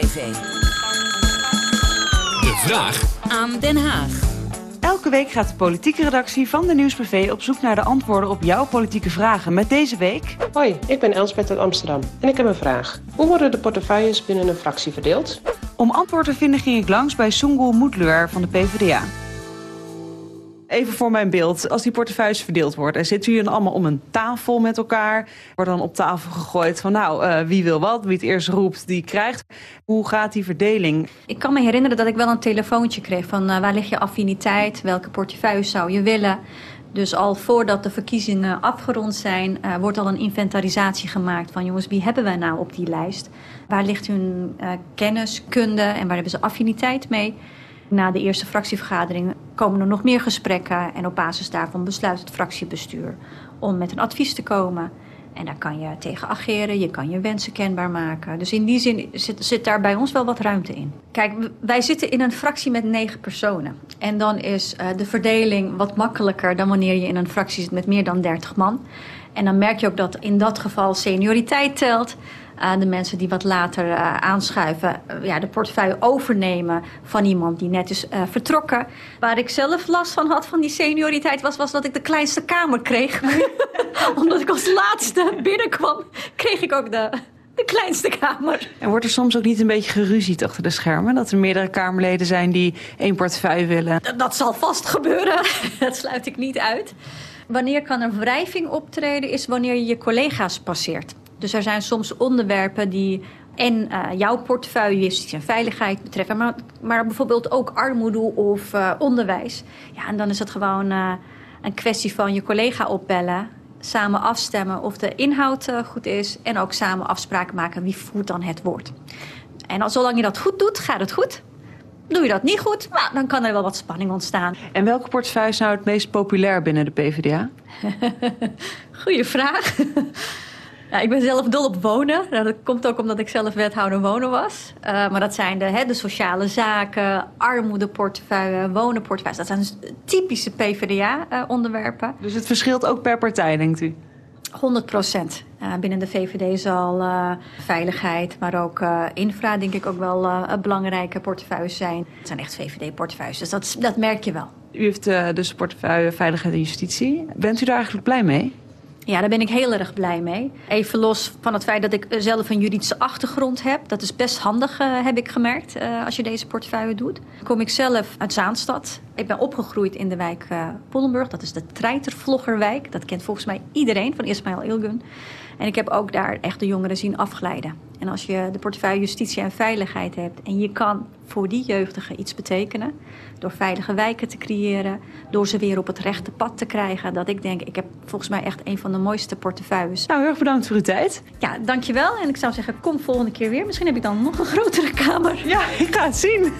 De vraag Aan Den Haag. Elke week gaat de politieke redactie van de Nieuwsbv op zoek naar de antwoorden op jouw politieke vragen. Met deze week... Hoi, ik ben Elsbeth uit Amsterdam en ik heb een vraag. Hoe worden de portefeuilles binnen een fractie verdeeld? Om antwoord te vinden ging ik langs bij Sungul Moedleur van de PvdA. Even voor mijn beeld, als die portefeuilles verdeeld worden, zitten jullie dan allemaal om een tafel met elkaar? Wordt dan op tafel gegooid van nou, uh, wie wil wat, wie het eerst roept, die krijgt. Hoe gaat die verdeling? Ik kan me herinneren dat ik wel een telefoontje kreeg van uh, waar ligt je affiniteit, welke portefeuille zou je willen. Dus al voordat de verkiezingen afgerond zijn, uh, wordt al een inventarisatie gemaakt van jongens, wie hebben wij nou op die lijst? Waar ligt hun kennis, kunde en waar hebben ze affiniteit mee? Na de eerste fractievergadering komen er nog meer gesprekken en op basis daarvan besluit het fractiebestuur om met een advies te komen. En daar kan je tegen ageren, je kan je wensen kenbaar maken. Dus in die zin zit, zit daar bij ons wel wat ruimte in. Kijk, wij zitten in een fractie met negen personen. En dan is uh, de verdeling wat makkelijker dan wanneer je in een fractie zit met meer dan 30 man. En dan merk je ook dat in dat geval senioriteit telt. Uh, de mensen die wat later uh, aanschuiven, ja, de portefeuille overnemen van iemand die net is vertrokken. Waar ik zelf last van had van die senioriteit was, was dat ik de kleinste kamer kreeg. Omdat ik als laatste binnenkwam, kreeg ik ook de, de kleinste kamer. En wordt er soms ook niet een beetje geruzied achter de schermen? Dat er meerdere Kamerleden zijn die één portefeuille willen? Dat, dat zal vast gebeuren. dat sluit ik niet uit. Wanneer kan er wrijving optreden is wanneer je je collega's passeert. Dus er zijn soms onderwerpen die en uh, jouw portefeuille, justitie en veiligheid betreffen, maar, maar bijvoorbeeld ook armoede of uh, onderwijs. Ja, en dan is het gewoon uh, een kwestie van je collega opbellen, samen afstemmen of de inhoud goed is en ook samen afspraken maken wie voert dan het woord. En als, zolang je dat goed doet, gaat het goed. Doe je dat niet goed, nou, dan kan er wel wat spanning ontstaan. En welke portefeuille is nou het meest populair binnen de PvdA? Goeie vraag. Ik ben zelf dol op wonen. Nou, dat komt ook omdat ik zelf wethouder wonen was. Uh, maar dat zijn de, hè, de sociale zaken, armoedeportefeuille, wonenportefeuille. Dat zijn typische PvdA-onderwerpen. Uh, dus het verschilt ook per partij, denkt u? 100 procent. Uh, binnen de VVD zal uh, veiligheid, maar ook uh, infra, denk ik, ook wel belangrijke portefeuilles zijn. Het zijn echt VVD-portefeuilles, dus dat, dat merk je wel. U heeft dus portefeuille Veiligheid en Justitie. Bent u daar eigenlijk blij mee? Ja, daar ben ik heel erg blij mee. Even los van het feit dat ik zelf een juridische achtergrond heb. Dat is best handig, uh, heb ik gemerkt, uh, als je deze portefeuille doet. Kom ik zelf uit Zaanstad. Ik ben opgegroeid in de wijk uh, Pollenburg. Dat is de treitervloggerwijk. Dat kent volgens mij iedereen van Ismail Ilgun. En ik heb ook daar echt de jongeren zien afglijden. En als je de portefeuille justitie en veiligheid hebt... en je kan voor die jeugdigen iets betekenen... door veilige wijken te creëren... door ze weer op het rechte pad te krijgen... dat ik denk, ik heb volgens mij echt een van de mooiste portefeuilles. Nou, heel erg bedankt voor uw tijd. Ja, dankjewel. En ik zou zeggen, kom volgende keer weer. Misschien heb ik dan nog een grotere kamer. Ja, ik ga het zien.